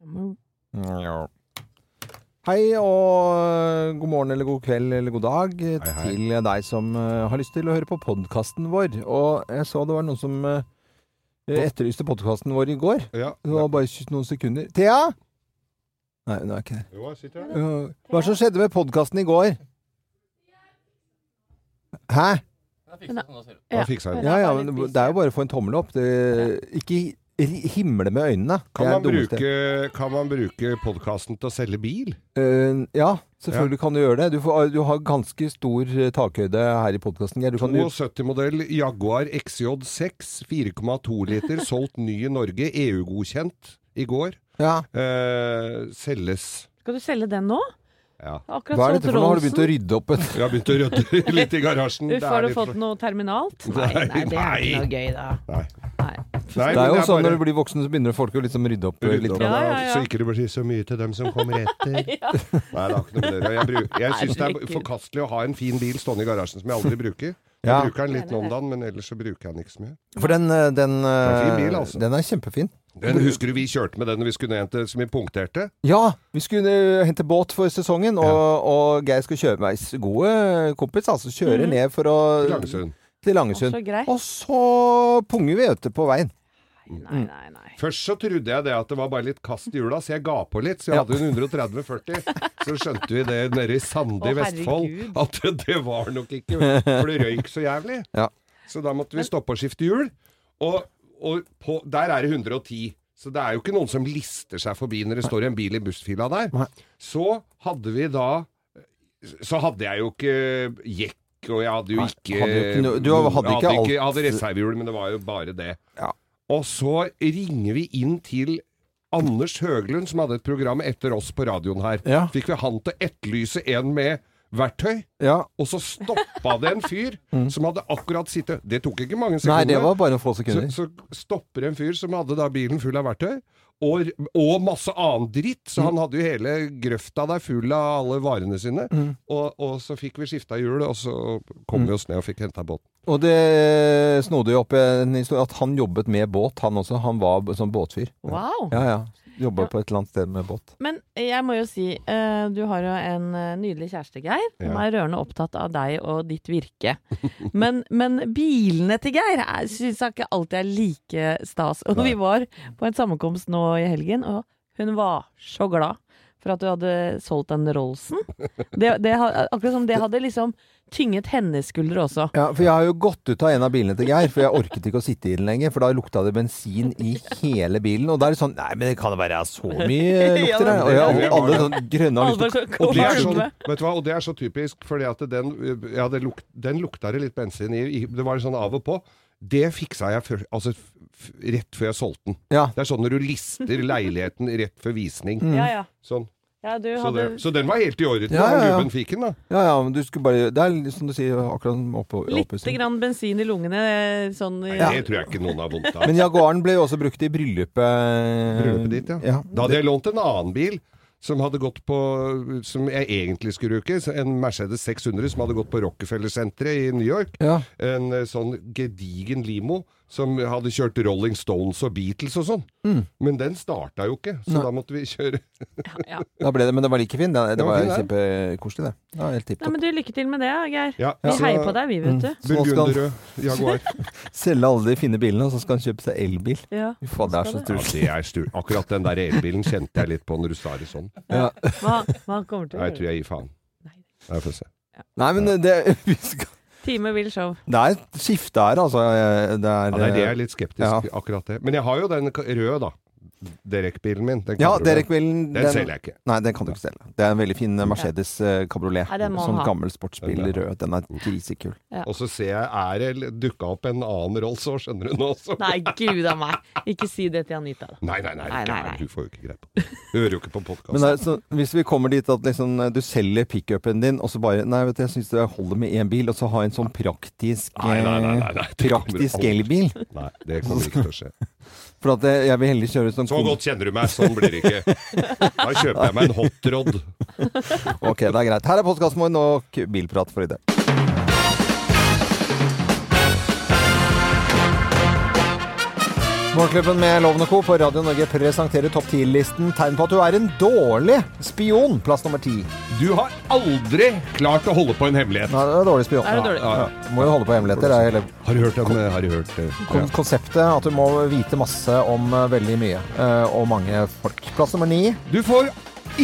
Ja. Hei og god morgen eller god kveld eller god dag hei. til deg som eh, har lyst til å høre på podkasten vår. Og jeg så det var noen som eh, etterlyste podkasten vår i går. Ja. Det var bare noen sekunder. Thea? Nei, hun er ikke det. Jo, jeg sitter her. Hva er det som skjedde med podkasten i går? Hæ? Da fiksa jeg det. Ja, ja, men det er jo bare å få en tommel opp. Det, ikke himle med øynene. Kan man, bruke, kan man bruke podkasten til å selge bil? Uh, ja, selvfølgelig kan du gjøre det. Du, får, du har ganske stor eh, takhøyde her i podkasten. Du kan jo 72-modell Jaguar XJ6, 4,2 liter, solgt ny i Norge, EU-godkjent i går. ja. Uh, selges. Skal du selge den nå? Ja. Akkurat Hva er dette for noe? Har du begynt å rydde opp et Jeg har begynt å rydde litt i garasjen. Uff, har du fått noe terminalt? Nei, Nei, nei, det er nei. ikke noe gøy, da. Nei. Nei. Nei, Det er jo men sånn når du blir voksen, så begynner folk å liksom å rydde opp Rydde litt. opp. Ja, ja, ja. Så ikke det blir så mye til dem som kommer etter. Nei, det har ikke noe med det. Jeg, bruk, jeg syns det er forkastelig å ha en fin bil stående i garasjen som jeg aldri bruker. Jeg Ja. bruker den litt nå om dagen, men ellers så bruker jeg den ikke så mye. For den, eh, den, er fin eh, bil, altså. den er kjempefin. Den husker du vi kjørte med den når vi skulle hente som vi punkterte? Ja, vi skulle hente båt for sesongen, og, og Geir skal kjøre meg s- gode kompis, altså kjøre mm. ned for å Til Langesund. til Langesund. Og så punger vi ute på veien. Nei, nei, nei. Først så trodde jeg det at det var bare litt kast i hjula, så jeg ga på litt. Så jeg Ja. hadde en 130-40. Så skjønte vi det nede i Sande i Vestfold at det var nok ikke For det røyk så jævlig. Ja. Så da måtte vi stoppe og skifte hjul. Og, og på, der er det 110. Så det er jo ikke noen som lister seg forbi når det står en bil i bussfila der. Så hadde vi da Så hadde jeg jo ikke jekk, og jeg hadde jo Nei, ikke hadde jo ikke du hadde ikke alt- Jeg hadde reservehjul, men det var jo bare det. Ja. Og så ringer vi inn til Anders Høglund, som hadde et program etter oss på radioen her. Ja. Fikk vi han til å etterlyse en med verktøy, Ja. og så stoppa det en fyr som hadde akkurat sittet Det tok ikke mange sekunder. Nei, det var bare få få så, sekunder. så stopper en fyr som hadde da bilen full av verktøy. Og, og masse annen dritt, så Mm. han hadde jo hele grøfta der full av alle varene sine. Mm. Og, og så fikk vi skifta hjul, og så kom vi oss ned og fikk henta båten. Og det snodde jo opp en historie at han jobbet med båt, han også. Han var sånn båtfyr. Wow. Ja, ja. Jobba Ja. på et eller annet sted med båt. Men jeg må jo si, uh, du har jo en eh, nydelig kjæreste, Geir. Som Ja. er rørende opptatt av deg og ditt virke. Men, men bilene til Geir syns jeg ikke alltid er like stas. Og Nei. vi var på en sammenkomst nå i helgen, og hun var så glad for at du hadde solgt den Rollsen. Det, det, akkurat som det hadde liksom tynget hennes skuldre også. Ja, for jeg har jo gått ut av en av bilene til Geir, for jeg orket ikke å sitte i den lenger. For da lukta det bensin i hele bilen. Og da er det sånn Nei, men det kan det være så mye lukter her? Og jeg, det- alle sånn grønne har lyst til å Og det, er sånn, vet du hva? og det er så typisk, fordi at den, ja, det luk, den lukta det litt bensin i. i- Det var sånn av og på. Det fiksa jeg før, altså, rett før jeg solgte den. Ja. Det er sånn når du lister leiligheten rett før visning. Ja, ja. Sånn. ja du Så, hadde det, så den var helt i orden. Ja, ja, ja. gubben fikk den, da. Ja, ja, men du skulle bare Det er som du sier, akkurat som oppå- litt grann bensin i lungene. Sånn i- Nei, Det tror jeg ikke noen har vondt av. Men Jaguaren ble jo også brukt i bryllupet. Bryllupet ditt, ja. ja. Da hadde jeg lånt en annen bil som hadde gått på Som jeg egentlig skulle bruke. En Mercedes 600 som hadde gått på Rockefeller-senteret i New York. Ja. En eh, sånn gedigen limo som hadde kjørt Rolling Stones og Beatles og sånn. Mm. Men den starta jo ikke, så Nei. da måtte vi kjøre ja, ja. Da ble det, men det var like fin. Det, det var var kjempekoselig, det. Ja, helt tipp topp. men du, lykke til med det, Geir. Ja, Vi heier på deg, vi, vet du. Så nå skal han Burgunderrød Jaguar. selge alle de fine bilene, og så skal han kjøpe seg elbil. Ja. Fy faen, det er så det er stur. Akkurat den der elbilen kjente jeg litt på når du sa det sånn. Ja. Hva, hva kommer til å Jeg tror jeg gir faen. Nei. Nei, men det, vi skal, Time vil show. det er et skifte her, altså. Det er, Ja, det er det jeg er litt skeptisk Ja. akkurat det. Men jeg har jo den røde, da. Derek-bilen min. Den Ja. Derek den, Den selger jeg ikke. Nei, den kan du ikke selge. Det er en veldig fin eh, Mercedes eh, kabriolet. Ja. Sånn gammel sportsbil Den, rød. Den er grisekul. Og så ser jeg er det dukka opp en annen Rolls òg, skjønner du nå også. Nei, gud a meg. Ikke si det til Anita, da. Nei, nei, nei, Nei, nei, nei. du får jo ikke greie på det. Hører jo ikke på Men podkast. det er, så, hvis vi kommer dit at liksom, eh, du selger pickupen din, og så bare Nei, vet du, jeg syns det holder med én bil, og så ha en sånn praktisk Praktisk elbil. Nei, det kommer ikke til å skje. For at jeg vil heller kjøre sånn Så godt kjenner du meg, sånn blir det ikke. Da kjøper jeg meg en hotrod. Ok, det er greit. Her er postkassen vår nok bilprat for i dag. Morgenklubben med Loven Co. på Radio Norge presenterer topp 10-listen tegn på at du er en dårlig spion. Plass nummer ti. Du har aldri klart å holde på en hemmelighet. Nei, det er dårlig spion. Er det dårlig? Ja, ja. Må jo holde på hemmeligheter. Er hele Har du hørt om Har du hørt eh, ja. konseptet. At du må vite masse om eh, veldig mye. eh, og mange folk. Plass nummer ni. Du får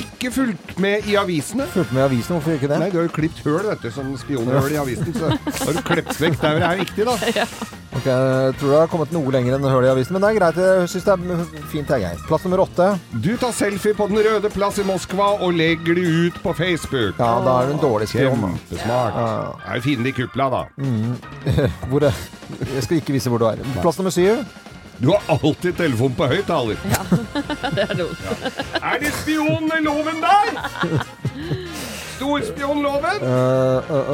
ikke fulgt med i avisene. Fulgt med i avisene, hvorfor ikke det? Nei, du har jo klippet høl, vet du, som spionhøl i avisen. Så har du klept vekk der det er viktig, da. Ok, Jeg tror det har kommet noe lenger enn høl i avisen, men det er greit. Jeg syns det er fint, jeg, Geir. Plass nummer åtte. Du tar selfie på Den røde plass i Moskva og legger det ut på Facebook. Ja, da er du en dårlig spion. Kjempesmart. Ja. Det er jo fienden i kupla, da. Hvor er Jeg skal ikke vise hvor du er. Plass nummer syv. Du har alltid telefonen på høyttaler. Det er dumt. Er det spionloven der? Storspionloven? Uh, uh,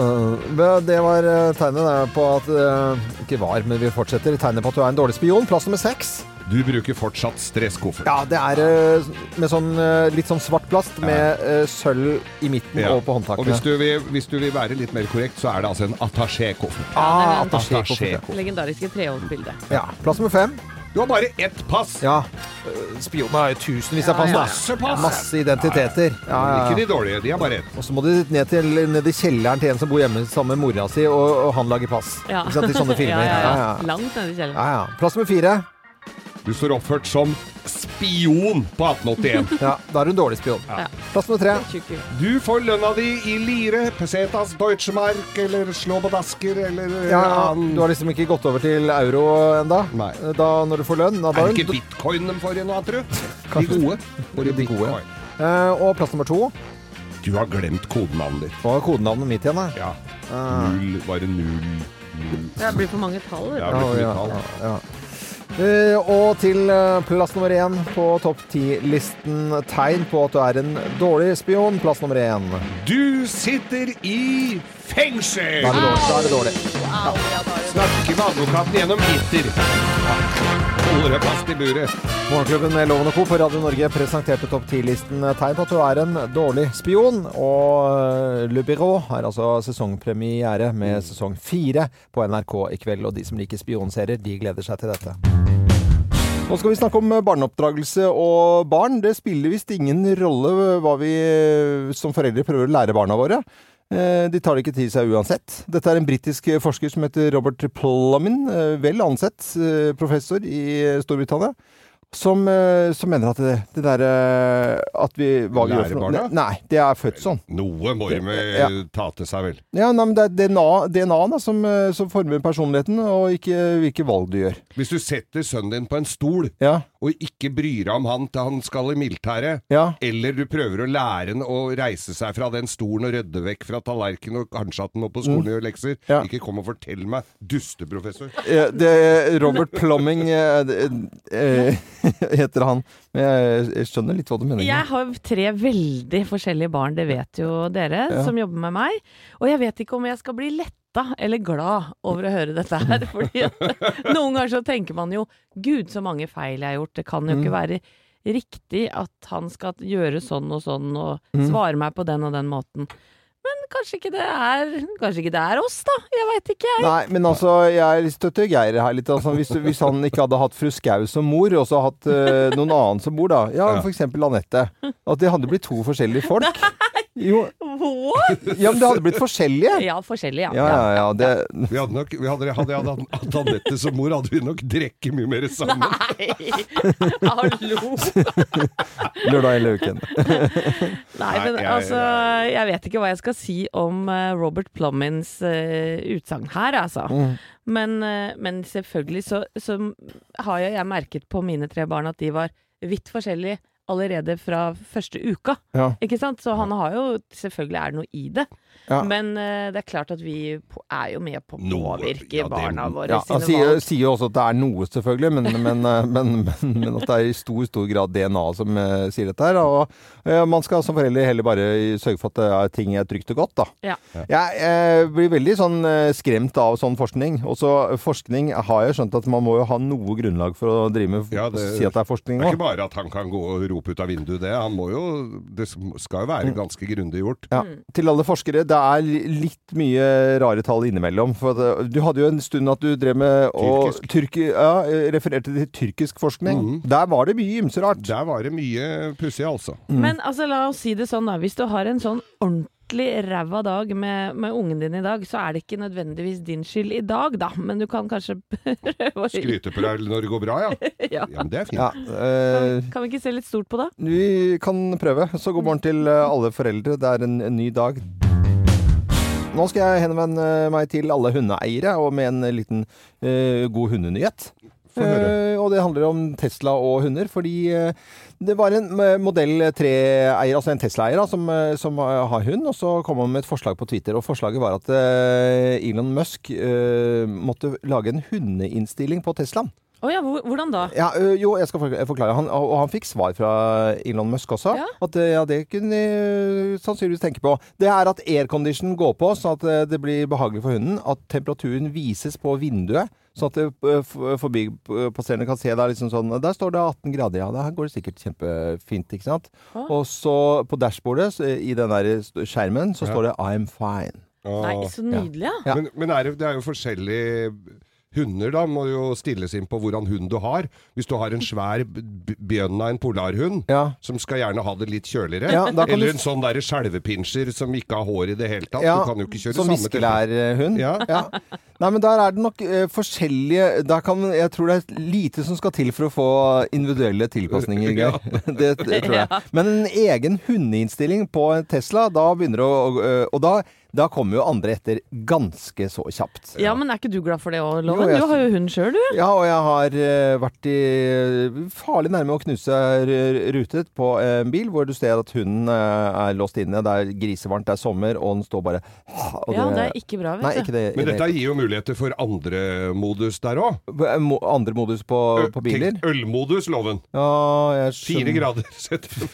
uh. det var eh, tegnet på at eh, Ikke var, men vi fortsetter. Tegnet på at du er en dårlig spion. Plass nummer seks. Du bruker fortsatt stresskoffert. Ja, det er eh, med sånn eh, litt sånn svart plast med ja. sølv i midten Ja. og på Og håndtakene. hvis du, vil, hvis du vil være litt mer korrekt, så er det altså en attaché-koffert. Ah, attaché Attaché. Legendariske treholdsbildet. Ja. Plass nummer fem. Du har bare ett pass. Ja. Spionene Spioner har jo tusenvis av Ja, pass. ja. Masse pass. Masse identiteter. Ja, ja, Ikke ja. de dårlige, de har bare ett. Og så må du ned, til, ned i kjelleren til en som bor hjemme sammen med mora si, og, og han lager pass. Ja. Ikke sant, I sånne filmer. Ja, ja, Ja, ja. ja. Langt nede i kjelleren. Ja, ja. Plass nummer fire. Du står oppført som spion på 1881. Ja, da er du en dårlig spion. Ja. Plass nummer tre. Du får lønna di i lire, pesetas, Deutschmark, eller slåbadasker eller Ja, du har liksom ikke gått over til euro ennå? Nei. Da, når du får lønn? Da, da Er det ikke bitcoin de får i nå, tru? De gode. Får De gode, Uh. Eh, og plass nummer to. Du har glemt kodenavnet ditt. Hva er kodenavnet mitt igjen, da? Ja. Ah. Null, bare null. null. Det blir for mange tall. Ja. det blir for mye tall. ja, ja. Eh, og til eh, plass nummer én på topp ti-listen tegn på at du er en dårlig spion. Plass nummer én. Du sitter i fengsel! Da er det dårlig. Da er det dårlig. Ja, er Snakker med advokaten gjennom gitter. Holder deg fast i buret. Morgenklubben med Loven og Co. på Radio Norge presenterte topp 10-listen tegn på at du er en dårlig spion. Og eh, Le Byrå har altså sesongpremiere med sesong fire på NRK i kveld. Og de som liker spionserier, de gleder seg til dette. Nå skal vi snakke om barneoppdragelse og barn. Det spiller visst ingen rolle hva vi som foreldre prøver å lære barna våre. Eh, De tar det ikke til seg uansett. Dette er en britisk forsker som heter Robert Plumin, eh, vel ansett eh, professor i Storbritannia, som, eh, som mener at det, det derre At vi hva vi gjør for noe Nei, det er født sånn. Noe må vi Ja. ta til seg, vel. Ja, nei, men det er DNA, DNA som, eh, som former personligheten, og ikke hvilke valg du gjør. Hvis du setter sønnen din på en stol, Ja, og ikke bryr deg om han til han skal i militæret, ja. eller du prøver å lære han å reise seg fra den stolen og rydde vekk fra tallerkenen, og kanskje at han må på skolen og gjøre lekser, Mm. Ikke kom og fortell meg, dusteprofessor. Eh, Det, Robert Plumming eh, eh, heter han. Men jeg, jeg skjønner litt hva du mener. Jeg har tre veldig forskjellige barn, det vet jo dere, Ja. som jobber med meg. Og jeg vet ikke om jeg skal bli letta eller glad over å høre dette her. Fordi noen ganger så tenker man jo Gud, så mange feil jeg har gjort. Det kan jo Mm. ikke være riktig at han skal gjøre sånn og sånn og Mm. svare meg på den og den måten. Men kanskje ikke det er Kanskje ikke det er oss, da. Jeg veit ikke, jeg. Nei, men altså, jeg støtter Geir her litt. Altså, hvis, hvis han ikke hadde hatt fru Skau som mor, og så hatt eh, noen annen som mor, da. Ja, Ja. for eksempel Anette. At det hadde blitt to forskjellige folk. Jo, What? ja, men det hadde blitt forskjellige. Ja, forskjellige, ja. Ja, ja, ja. Det, Vi hadde nok, vi hadde, hadde jeg hatt Anette som mor, hadde vi nok drukket mye mer sammen. Nei! Hallo! lørdag hele uken. Nei, men altså Jeg vet ikke hva jeg skal si om eh, Robert Plummins uh, utsagn her, altså. Mm. Men, uh, men selvfølgelig så, så har jo jeg merket på mine tre barn at de var vidt forskjellige allerede fra første uka. Ja. Ikke sant? Så han har jo Selvfølgelig er det noe i det. Ja. Men uh, det er klart at vi er jo med på å påvirke ja, barna våre Ja, sine sier, valg. sier jo også at det er noe, selvfølgelig, men, men, eh, men, men, men at det er i stor stor grad DNA som uh, sier dette her. Og uh, man skal som forelder heller bare sørge for at det er ting er trygt og godt, da. Ja. Jeg eh, blir veldig sånn eh, skremt av sånn forskning. Også forskning har jeg skjønt at man må jo ha noe grunnlag for å drive med Ja, det- si at det er forskning Det er ikke bare at han kan gå og rope ut av vinduet, det. Han må jo Det skal jo være ganske grundig gjort. Ja. Til alle forskere, det er litt mye rare tall innimellom. For at, du hadde jo en stund at du drev med og tyrki, ja, refererte til tyrkisk forskning. Mm. Der var det mye ymse rart. Der var det mye pussig, altså. Men altså, la oss si det sånn, da. Hvis du har en sånn ordentlig ræva dag med, med ungen din i dag, så er det ikke nødvendigvis din skyld i dag, da. Men du kan kanskje prøve å Skryte på deg når det går bra, ja. Ja. Ja, men det er fint. Ja, øh, Kan vi ikke se litt stort på det? vi kan prøve. Så god morgen til eh, alle foreldre. Det er en, en ny dag. Nå skal jeg henvende meg til alle hundeeiere, og med en liten uh, god hundenyhet. Uh. Og det handler om Tesla og hunder, fordi uh, det var en modell 3-eier, altså en Tesla-eier, som, som har hund, og så kom han med et forslag på Twitter. Og forslaget var at Elon Musk måtte lage en hundeinnstilling på Teslaen. Å ja, hvordan da? Ja, jo, jeg skal forklare. Han, og han fikk svar fra Elon Musk også. Ja. At ja, det kunne de sannsynligvis tenke på. Det er at aircondition går på, sånn at det blir behagelig for hunden. At temperaturen vises på vinduet. Sånn at forbipasserende kan se der liksom sånn Der står det 18 grader, ja. Der går det sikkert kjempefint, ikke sant. Ah. Og så på dashbordet, så, i den der skjermen, så Ja. står det 'I'm fine'. Nei, så nydelig, ja. Ja. Men, men er det, det er jo forskjellige Hunder da må jo stilles inn på hvordan hund du har. Hvis du har en svær bjønn av en polarhund, Ja. som skal gjerne ha det litt kjøligere, Ja, eller du- en sånn der skjelvepinsjer som ikke har hår i det hele tatt. Ja, du kan jo ikke kjøre Som samme Som viskelærhund. Ja. Ja. Nei, men der er det nok eh, forskjellige der kan, Jeg tror det er lite som skal til for å få individuelle tilpasninger. Geir. det, det tror jeg. Men en egen hundeinnstilling på en Tesla, da begynner det å Og da, da kommer jo andre etter ganske så kjapt. Ja, men er ikke du glad for det òg, Jo, jeg Du har jo hund sjøl, du. Ja, og jeg har eh, vært i farlig nærme å knuse rutet på en bil hvor du ser at hunden eh, er låst inne. Det er grisevarmt, det er sommer, og den står bare og Ja, det er ikke bra, vet Nei, du. ikke det. Men dette gir jo muligheter for andre modus der òg. Andre modus på, på biler? Ølmodus, loven. Ja, jeg Fire grader. Sett på,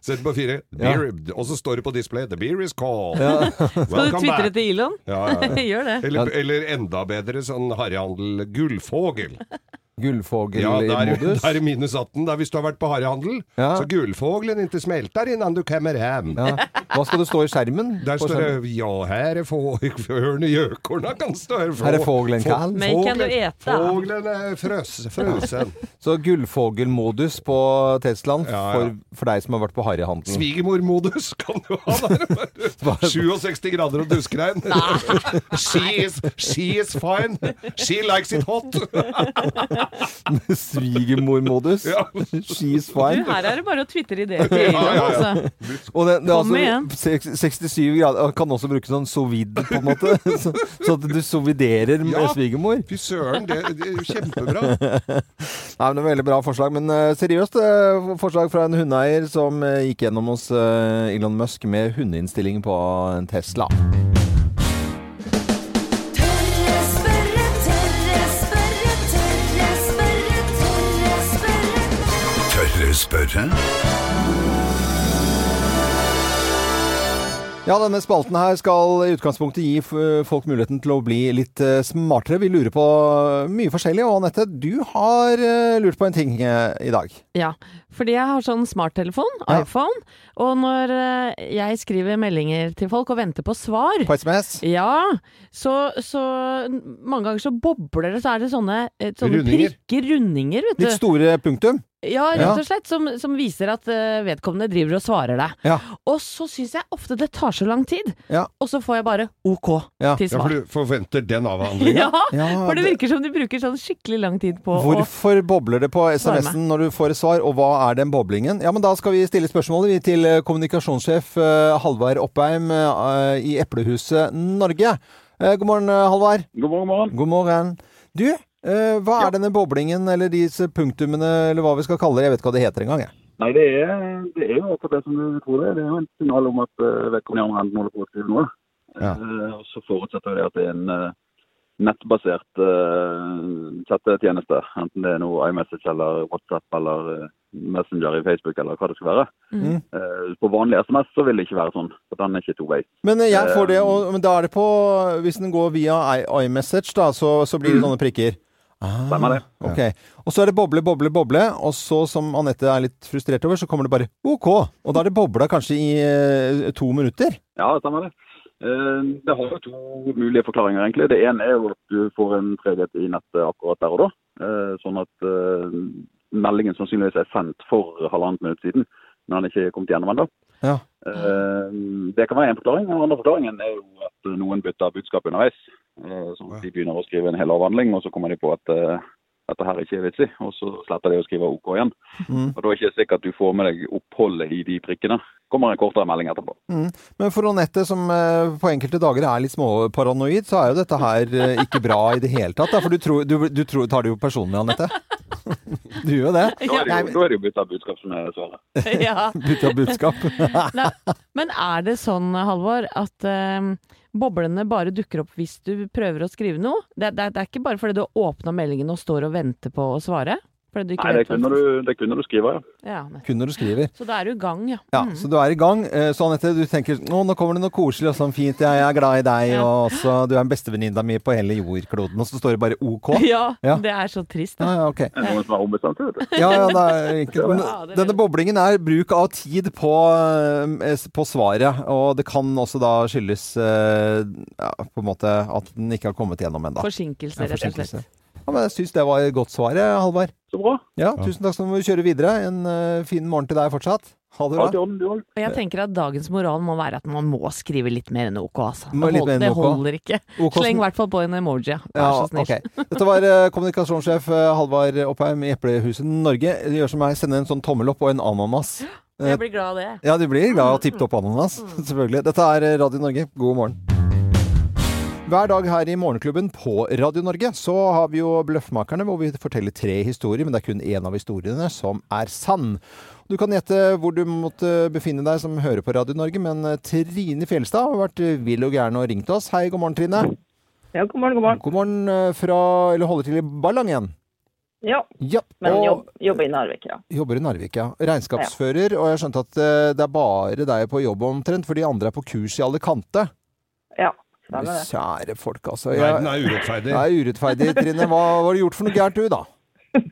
sett på fire. Ja. Og så står det på display 'The beer is cold'. Ja. Skal du tvitre til Elon? Ja. Gjør det. Eller, eller enda bedre sånn harryhandel gullfågel. Ja, der, der er minus 18. Der hvis du har vært på harryhandel, Ja. så gullfågelen ikke smelter innan du kommer hjem. Ja. Hva skal det stå i skjermen? Der står skjermen? det 'Ja, her er fåglene gjøkorna kan stå her'. Her er fågelen kald. Men kan du ete? Fågelen er frøs, frøsen. Så gullfågelmodus på Teslaen Ja, ja. for, for deg som har vært på harryhandelen. Svigermormodus kan du ha der. 67 grader og duskregn. she, is, she is fine. She likes it hot. Svigermormodus. Ja. She's Du, fine. her er det bare å tvitre ideer til Elon, Ja, ja, ja. altså. Og det, det Kom altså igjen. 67 grader Kan også bruke sånn sovid, på en måte. Så, så at du soviderer med svigermor. Fy søren, det, det er jo kjempebra. Nei, men det er Veldig bra forslag. Men eh, seriøst, eh, forslag fra en hundeeier som eh, gikk gjennom hos Elon Musk med hundeinnstilling på en Tesla. Spørre. Ja, denne spalten her skal i utgangspunktet gi folk muligheten til å bli litt eh, smartere. Vi lurer på mye forskjellig. Og Anette, du har eh, lurt på en ting eh, i dag. Ja, fordi jeg har sånn smarttelefon, Ja. iPhone, og når eh, jeg skriver meldinger til folk og venter på svar På SMS. ja, så, så mange ganger så bobler det, så er det sånne, eh, sånne Rundinger. prikker, rundinger, vet du. Litt store punktum. Ja, rett og slett, som, som viser at eh, vedkommende driver og svarer deg. Ja. Og så syns jeg ofte det tar så lang tid, Ja. og så får jeg bare OK Ja. til Ja, for svar. du forventer den avhandlingen? Ja, Ja, for det det- virker som de bruker sånn skikkelig lang tid på å Hvorfor bobler det på SMS-en når du får et svar, og hva er den boblingen? Ja, men Da skal vi stille spørsmålet vi til eh, kommunikasjonssjef eh, Halvard Oppheim eh, i Eplehuset Norge. Eh, God morgen, eh, Halvard. God morgen, morgen. God morgen. Du, eh, hva Ja. er denne boblingen, eller disse punktumene, eller hva vi skal kalle det? Jeg vet ikke hva det heter engang, jeg. Nei, det er, det er jo akkurat det som du tror det er. Det er jo en signal om at uh, vedkommende har enden holder på å skrive noe. Ja. Eh, og så forutsetter det at det er en eh, nettbasert uh, chattetjeneste. Enten det er noe iMessage eller WhatsApp eller uh, Messenger i Facebook eller hva det skal være. Mm. Uh, på vanlig SMS så vil det ikke være sånn, for den er ikke to way. Men eh, jeg får det, og, men da er det på Hvis den går via iMessage, da, så, så blir det Mm. sånne prikker. Stemmer det. Ok. Og så er det boble, boble, boble, og så, som Anette er litt frustrert over, så kommer det bare OK. Og da er det bobla kanskje i eh, to minutter. Ja, stemmer det. Eh, Det har jo to mulige forklaringer, egentlig. Det ene er jo at du får en treghet i nettet akkurat der og da. Eh, Sånn at eh, meldingen sannsynligvis er sendt for halvannet minutt siden, men ikke er kommet gjennom ennå. Ja. Eh, Det kan være en forklaring. Den andre forklaringen er jo at noen bytter budskap underveis. Eh, Sånn at de begynner å skrive en hel avhandling, og så kommer de på at eh, dette her ikke er vitsig, og så sletter de å skrive OK igjen. Mm. Og da er det ikke sikkert du får med deg oppholdet i de prikkene. kommer en kortere melding etterpå. Mm. Men for Anette, som eh, på enkelte dager er litt småparanoid, så er jo dette her ikke bra i det hele tatt. Da. For du, tror, du, du tror, tar det jo personlig, Anette. Du gjør det. Da er det jo, da er det jo bytta budskap som er svaret. ja. bytta av budskap. Nei, men er det sånn, Halvor, at eh, boblene bare dukker opp hvis du prøver å skrive noe? Det, det, det er ikke bare fordi du har åpna meldingen og står og venter på å svare? Fordi du ikke Nei, det vet kun kunne du, det kunne du skrive, ja. Ja. Kun når du skriver. så da er du i gang, ja. Ja, Mm. Så du er i gang. Eh, Så Anette, du tenker nå, nå kommer det noe koselig og sånn fint. Jeg er glad i deg, Ja. og også, du er bestevenninna mi på hele jordkloden. Og så står det bare OK. Ja, Ja. det er så trist. Ja, Da. ja, ok. Det er noen som er ombestemt, vet du. Ja, ja, det er enkelt. Men det er denne boblingen er bruk av tid på, eh, på svaret. Og det kan også da skyldes eh, ja, på en måte at den ikke har kommet gjennom ennå. Forsinkelse, Ja, rett og slett. Ja, men jeg syns det var et godt svar, Halvard. Bra. Ja, tusen takk, så må vi kjøre videre. En uh, fin morgen til deg fortsatt. Ha det bra. Og jeg tenker at dagens moral må være at man må skrive litt mer enn OK, altså. Må Det, hold, enn det OK. holder ikke. OK, Sleng i hvert fall på en emoji, ja. Vær Ja, så snill. Okay. Dette var uh, kommunikasjonssjef uh, Halvard Oppheim i Eplehuset Norge. Gjør som meg, sende en sånn tommel opp og en ananas. Jeg blir glad av det. Ja, du blir glad av tippet opp ananas. Selvfølgelig. Dette er Radio Norge. God morgen. Hver dag her i Morgenklubben på Radio Norge så har vi jo Bløffmakerne, hvor vi forteller tre historier, men det er kun én av historiene som er sann. Du kan gjette hvor du måtte befinne deg som hører på Radio Norge, men eh, Trine Fjelstad har vært vill og gæren og ringt oss. Hei, god morgen, Trine. Ja, god morgen, god morgen. God morgen eh, fra Eller holder til i Ballangen. Ja, Ja, men og jobb, jobber i Narvik, ja. jobber i Narvik, ja. Regnskapsfører, og jeg har skjønt at eh, det er bare deg på jobb omtrent, for de andre er på kurs i alle kanter. Ja. Kjære folk, altså. Verden er urettferdig. det er urettferdig, Trine. Hva, har du gjort for noe gærent, du, da?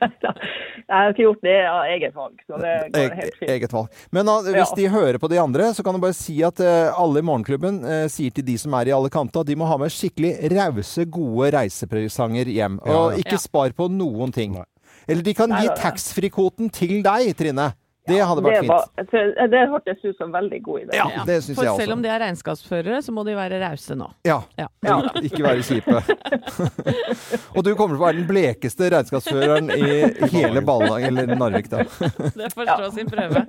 Jeg har ikke gjort det av eget valg, så det går helt fint. eget valg. Men da, hvis Ja. de hører på de andre, så kan du bare si at uh, alle i Morgenklubben uh, sier til de som er i Alicante, at de må ha med skikkelig rause, gode reisepresanger hjem. Og ja. ikke Ja. spar på noen ting. Nei. Eller de kan Nei, gi taxfree-kvoten til deg, Trine. Det hadde vært det, fint. var, jeg tror- det hørtes ut som en veldig god idé. Ja, Ja. det synes For jeg selv om også. de er regnskapsførere, så må de være rause nå. Ja. Ja. Ja. Ikke være kjipe. og du kommer til å være den blekeste regnskapsføreren i hele Ballang, eller Narvik, da. Det får stå sin prøve.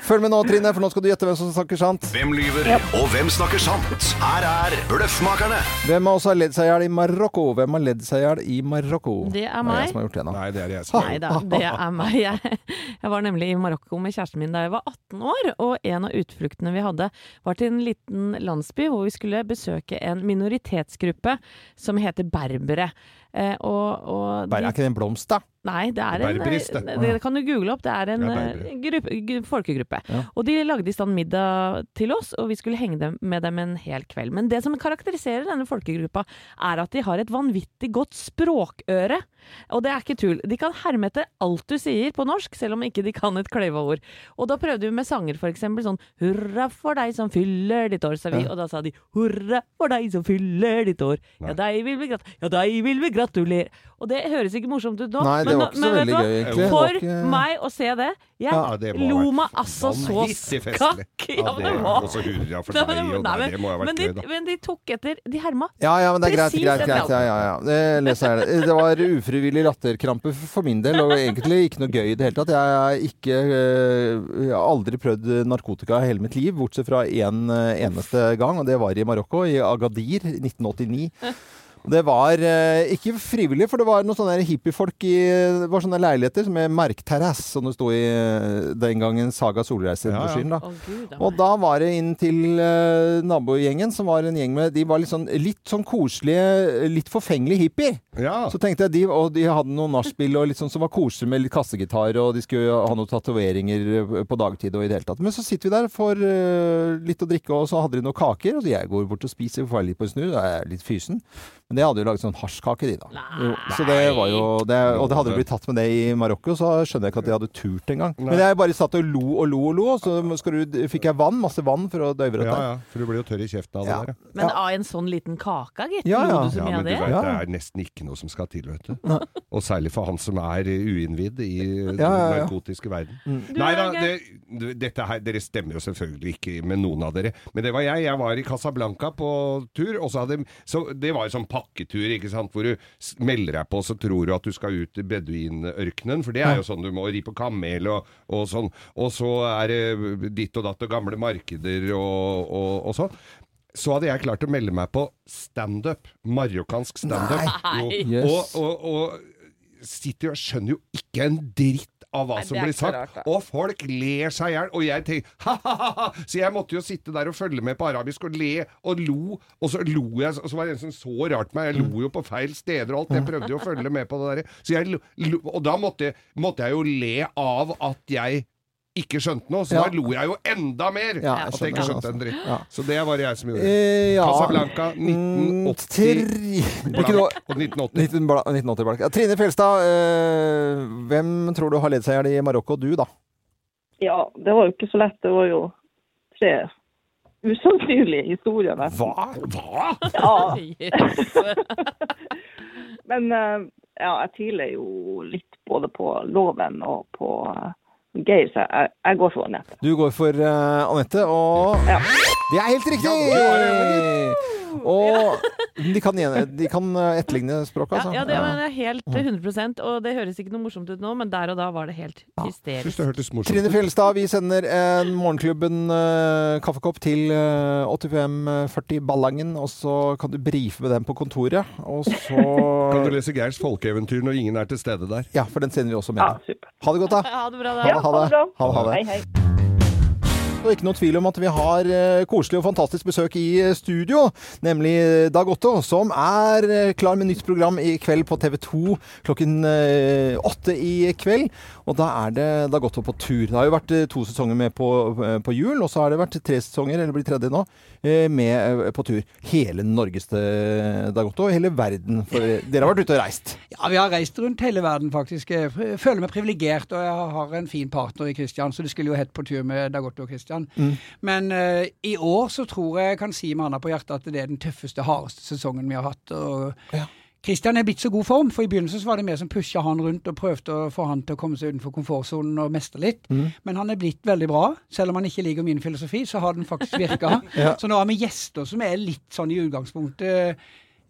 Følg med nå, Trine, for nå skal du gjette hvem som snakker sant. Hvem lyver, og hvem snakker sant? Her er Bløffmakerne. Hvem av oss har ledd seg i hjel i Marokko? Hvem har ledd seg i hjel i Marokko? Det er Det er meg. jeg som har gjort det nå. Nei, det er jeg som Nei da, det er meg. Jeg, jeg var nemlig i Marokko med kjæresten min da jeg var 18 år, og en av utfluktene vi hadde var til en liten landsby hvor vi skulle besøke en minoritetsgruppe som heter berbere. Eh, og, og Bare, er ikke det en blomst, da? Nei, det er en Berberist, det. det, det kan du google opp. Det er en Ja, eh, gruppe, folkegruppe. Ja. Og de lagde i stand middag til oss, og vi skulle henge dem med dem en hel kveld. Men det som karakteriserer denne folkegruppa, er at de har et vanvittig godt språkøre. Og det er ikke tull. De kan herme etter alt du sier på norsk, selv om ikke de kan et kløyva ord. Og da prøvde vi med sanger, for eksempel sånn 'Hurra for deg som fyller ditt år', sa vi. Ja. Og da sa de 'Hurra for deg som fyller ditt år'. Ja, deg vil vi, grat ja, deg vil vi gratulere. Og det høres ikke morsomt ut nå, Nei, det men, var ikke så men veldig du gøy, egentlig. For ikke- meg å se det Jeg Ja, det lo meg altså så skakk. Ja, men det var Også hurra for deg, og nei, nei, det må ha men, vært gøy, da. men de tok etter De herma. Ja, ja, men det er greit. Greit, greit ja, ja, ja. Det leser jeg. Det Det var ufrivillig latterkrampe for min del, og egentlig ikke noe gøy i det hele tatt. Jeg har ikke øh, jeg har aldri prøvd narkotika i hele mitt liv, bortsett fra én eneste gang, og det var i Marokko, i Agadir 1989. Det var eh, ikke frivillig, for det var noen sånne hippiefolk i Det var sånne leiligheter med merkterrass, som det sto i eh, den gangen Saga Solreise-brosjyren. da. Å, Gud, Og da var det inn til eh, nabogjengen, som var en gjeng med De var litt sånn, litt sånn koselige, litt forfengelige hippie. Ja. Så tenkte jeg de, og de hadde noen nachspiel og litt sånn som var koselig med litt kassegitar, og de skulle ha noen tatoveringer eh, på dagtid og i det hele tatt. Men så sitter vi der, får eh, litt å drikke, og så hadde de noen kaker, og så jeg går bort og spiser, får litt på en snu, da er jeg litt fysen. Men det hadde jo laget sånn hasjkake, de, da. Jo, så det var jo det, Og det hadde jo blitt tatt med det i Marokko, så skjønner jeg ikke at de hadde turt engang. Men jeg bare satt og lo og lo og lo, og så skal du, fikk jeg vann, masse vann for å døyve Ja, dette. ja, for du blir jo tørr i kjeften av det Ja. der. ja. Men av en sånn liten kake, gitt. Ja, ja. Lo du så Ja, men du det? vet, det er nesten ikke noe som skal til, vet du. Og særlig for han som er uinnvidd i den Ja, ja, ja. narkotiske verden. Mm. Nei er da, det, dette her, dere stemmer jo selvfølgelig ikke med noen av dere. Men det var jeg. Jeg var i Casablanca på tur, og så hadde så Det var jo sånn pakketur, ikke sant, hvor du melder deg på, så tror du at du skal ut i beduinørkenen, for det er jo sånn du må ri på kamel og, og sånn. Og så er det ditt og datt og gamle markeder og, og, og sånn. Så hadde jeg klart å melde meg på standup. Marokkansk standup. Yes. Og, og, og sitter og skjønner jo ikke en dritt av hva Nei, som blir sagt. rart, og folk ler seg i hjel. Og jeg tenker ha-ha-ha! Så jeg måtte jo sitte der og følge med på arabisk og le og lo. Og så lo jeg, og så var det en som så rart meg. Jeg lo jo på feil steder og alt. Jeg prøvde jo å følge med på det der. Så jeg lo, lo, og da måtte, måtte jeg jo le av at jeg ikke skjønte noe, så Ja. da lo jeg jo enda mer Ja, jeg at jeg ikke skjønte en altså. dritt. Ja. Så det var det jeg som gjorde. Eh, ja. Casablanca, Mm, 1980 tri- Ikke Og 1980. bla- 1980 blank. Ja, Trine Fjelstad, eh, hvem tror du har ledd seg i hjel i Marokko? Du, da? Ja, det var jo ikke så lett. Det var jo tre usannsynlige historier. nesten. Hva? Hva?! Ja, men eh, ja, jeg tviler jo litt både på loven og på eh, Geir, så jeg, jeg går for Anette. Du går for uh, Anette, og Ja. det er helt riktig! Og de kan, de kan eh, etterligne språket, Ja, altså. ja, det er helt 100% og det høres ikke noe morsomt ut nå, men der og da var det helt hysterisk. det Trine. Fjelstad, vi sender en Morgenklubben eh, kaffekopp til eh, 8540 Ballangen, og så kan du brife med den på kontoret. Og så Kan du lese Geirs folkeeventyr når ingen er til stede der? Ja, for den sender vi også med. supert. Ha det godt, da. Ha det bra, Ha da. det, ha det. Ha det, ha det. Hei, hei. Og ikke noe tvil om at vi har eh, koselig og fantastisk besøk i eh, studio, nemlig Dag Otto, som er eh, klar med nytt program i kveld på TV 2 klokken eh, åtte i kveld. Og da er det Dag Otto på tur. Det har jo vært eh, to sesonger med på, eh, på jul, og så har det vært tre sesonger, eller blir tredje nå, eh, med eh, på tur. Hele Norges eh, Dag Otto, hele verden. For eh, dere har vært ute og reist. Ja, vi har reist rundt hele verden, faktisk. Jeg føler meg privilegert, og jeg har en fin partner i Kristian, så det skulle jo hett på tur med Dag Otto og Kristian. Men uh, i år så tror jeg kan si med handa på hjertet at det er den tøffeste, hardeste sesongen vi har hatt. og Ja. Kristian er blitt så god form, for i begynnelsen så var det vi som pusha han rundt og prøvde å få han til å komme seg utenfor komfortsonen og mestre litt. Men han er blitt veldig bra. Selv om han ikke liker min filosofi, så har den faktisk virka. Ja. Så nå har vi gjester som er litt sånn i utgangspunktet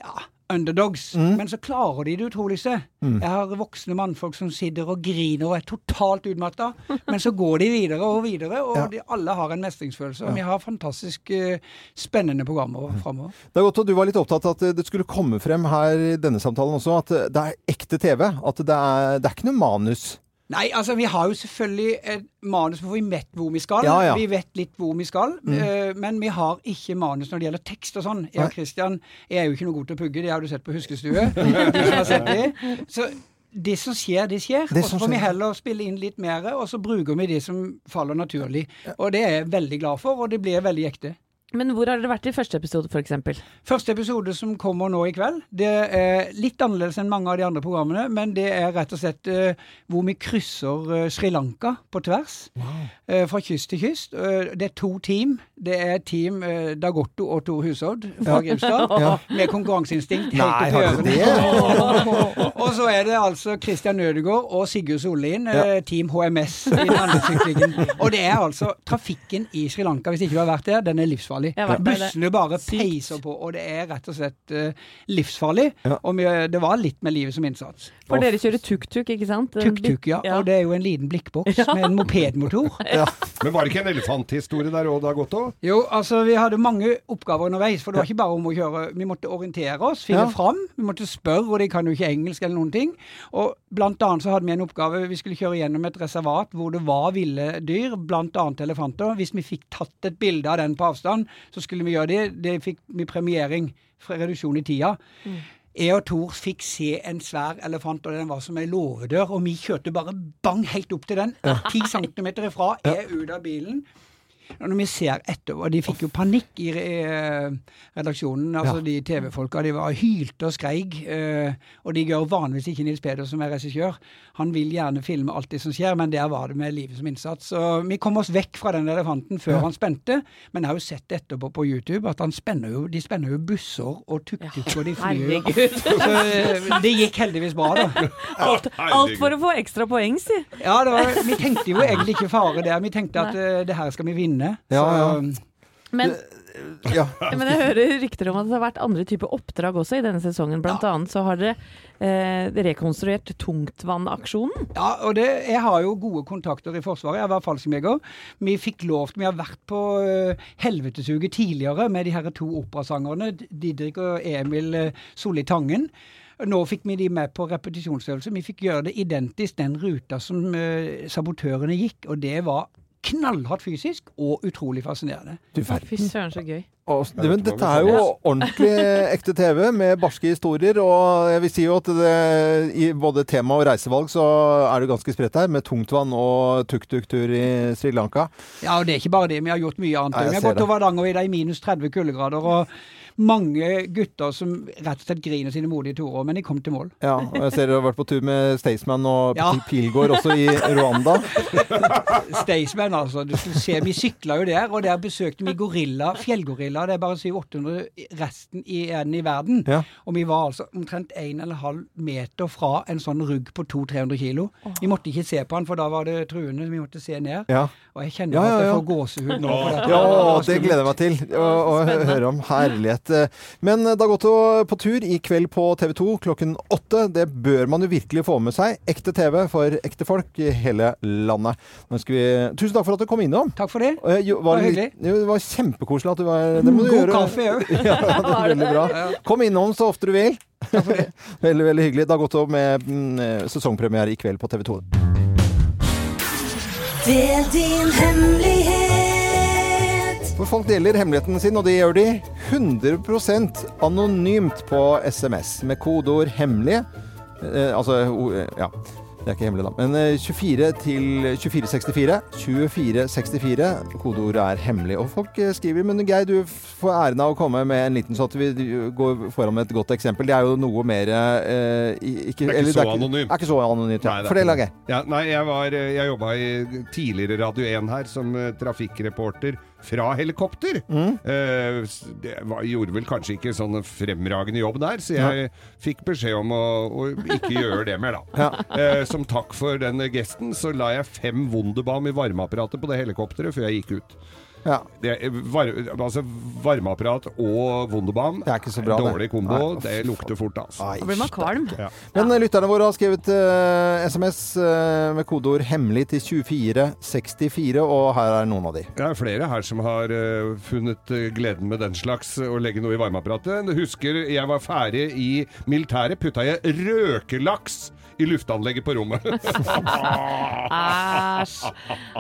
ja, underdogs. Men så klarer de det utroligste. Jeg har voksne mannfolk som sitter og griner og er totalt utmatta, men så går de videre og videre, og Ja. de alle har en mestringsfølelse. Og vi har fantastisk uh, spennende programmer framover. godt, og du var litt opptatt av at det skulle komme frem her i denne samtalen også, at det er ekte TV. At det er, det er ikke noe manus. Nei, altså vi har jo selvfølgelig et manus hvor vi vet hvor vi skal. Ja, ja. Vi vet litt hvor vi skal, eh, men vi har ikke manus når det gjelder tekst og sånn. Jeg og Christian jeg er jo ikke noe god til å pugge, det har du sett på Huskestue. det. Så det som skjer, det skjer. Og så får vi heller spille inn litt mer, og så bruker vi det som faller naturlig. Og det er jeg veldig glad for, og det blir veldig ekte. Men hvor har dere vært i første episode, f.eks.? Første episode som kommer nå i kveld, det er litt annerledes enn mange av de andre programmene, men det er rett og slett uh, hvor vi krysser uh, Sri Lanka på tvers. eh, fra kyst til kyst. Det er to team. Det er team uh, Dagotto og Tor Hushovd fra Grimstad, Ja. med konkurranseinstinkt helt Nei, har ørene. og så er det altså Christian Nødegård og Sigurd Sollien, eh, Team HMS i den andre syklingen. Og det er altså trafikken i Sri Lanka, hvis ikke du har vært der, den er livsfarlig. Der. Bussene bare Sykt. peiser på, og det er rett og slett uh, livsfarlig. Ja. Og vi, det var litt med livet som innsats. For dere kjører tuk-tuk, ikke sant? Tuk-tuk, ja. Ja. Og det er jo en liten blikkboks med en mopedmotor. Men var det ikke en elefanthistorie der òg, Dag Otto? Jo, altså vi hadde mange oppgaver underveis, for det var ikke bare om å kjøre. Vi måtte orientere oss, finne Ja. fram, vi måtte spørre, og de kan jo ikke engelsk eller noen ting. Og blant annet så hadde vi en oppgave, vi skulle kjøre gjennom et reservat hvor det var ville dyr, annet elefanter. Hvis vi fikk tatt et bilde av den på avstand, så skulle vi gjøre det. Det fikk vi premiering, reduksjon i tida. Jeg og Tor fikk se en svær elefant, og den var som ei låvedør. Og vi kjørte bare bang helt opp til den. Ti centimeter ifra, er ut av bilen. Når vi ser etterpå De fikk jo panikk i, eh, redaksjonen, altså de TV-folka. De var hylte og skreik. eh, og de gjør vanligvis ikke Nils Peder, som er regissør. Han vil gjerne filme alt det som skjer, men der var det med livet som innsats. Så vi kom oss vekk fra den elefanten før han spente. Men jeg har jo sett etterpå på YouTube at han spenner jo, de spenner jo busser og tuk-tuk, og de flyr jo Så eh, det gikk heldigvis bra, da. Alt, alt for å få ekstra poeng, si. Ja, det var, Vi tenkte jo egentlig ikke fare der. Vi tenkte at uh, det her skal vi vinne. Ja, ja. Men, Ja. men jeg hører rykter om at det har vært andre typer oppdrag også i denne sesongen. Blant annet så har dere eh, rekonstruert Tungtvannaksjonen. Ja, og det, jeg har jo gode kontakter i Forsvaret. Jeg var fallskjermjeger. Vi fikk lov til Vi har vært på uh, Helvetesuget tidligere med de her to operasangerne, Didrik og Emil uh, Solli Tangen. Nå fikk vi de med på repetisjonsøvelse. Vi fikk gjøre det identisk den ruta som uh, sabotørene gikk, og det var knallhardt fysisk og utrolig fascinerende. Du Fy søren, så gøy. Og, det, men dette er jo ordentlig ekte TV med barske historier, og jeg vil si jo at det, i både tema og reisevalg så er det ganske spredt her, med tungtvann og tuk-tuk-tur i Sri Lanka. Ja, og det er ikke bare det. Vi har gjort mye annet. Nei, vi har gått over Hardangervidda i minus 30 kuldegrader, og mange gutter som rett og slett griner sine modige torer, men de kom til mål. Ja, og jeg ser dere har vært på tur med Staysman og Ja. Pilgård også i Rwanda. Staysman, altså. Du skulle se, vi sykla jo der, og der besøkte vi gorilla, fjellgorilla. Det er bare 700-800 resten igjen i verden. Ja. Og vi var altså omtrent 1,5 meter fra en sånn rugg på 200-300 kilo. Vi måtte ikke se på han, for da var det truende. Vi måtte se ned. Ja. Og jeg kjenner at jeg får gåsehud nå. Ja, det gleder jeg meg til å høre om. Herlighet. Men det har gått på tur i kveld på TV 2 klokken åtte. Det bør man jo virkelig få med seg. Ekte TV for ekte folk i hele landet. Vi Tusen takk for at du kom innom. Takk for det. Jo, var Det var hyggelig. jo, det var kjempekoselig at du var Det må du God gjøre. kaffe òg. Ja, det er veldig bra. Kom innom så ofte du vil. veldig, veldig hyggelig. Det har gått opp med mm, sesongpremiere i kveld på TV 2. Del din hemmelighet. For folk deler hemmeligheten sin, og det gjør de 100% anonymt på SMS med kodeord 'hemmelig'. Eh, altså ja. Det er ikke hemmelig, da. Men eh, 24 til 2464. 2464. Kodeordet er 'hemmelig'. Og folk eh, skriver Men Geir, du får æren av å komme med en liten, så at vi går foran med et godt eksempel. Det er jo noe mer eh, ikke, Det er ikke så anonymt. Er ikke så anonymt, ja. Fortell, da, Geir. Ja, nei, jeg, var, eh, jeg jobba i tidligere Radio 1 her som eh, trafikkreporter fra helikopter. Mm. Eh, det var, gjorde vel kanskje ikke sånn fremragende jobb der, så jeg fikk beskjed om å, å ikke gjøre det mer, da. Eh, som takk for den gesten så la jeg fem Wunderbaum i varmeapparatet på det helikopteret før jeg gikk ut. Ja. Det, er- var, altså Varmeapparat og Wunderbaum Det er ikke så bra. Dårlig kombo. Nei, det lukter fort, altså. Da blir man kvalm. Ja. Men eh, lytterne våre har skrevet uh, SMS uh, med kodeord 'hemmelig' til 2464, og her er noen av de. Det er flere her som har uh, funnet eh, gleden med den slags eh, å legge noe i varmeapparatet. Husker jeg var ferdig i militæret, putta jeg røkelaks i luftanlegget på rommet. Æsj.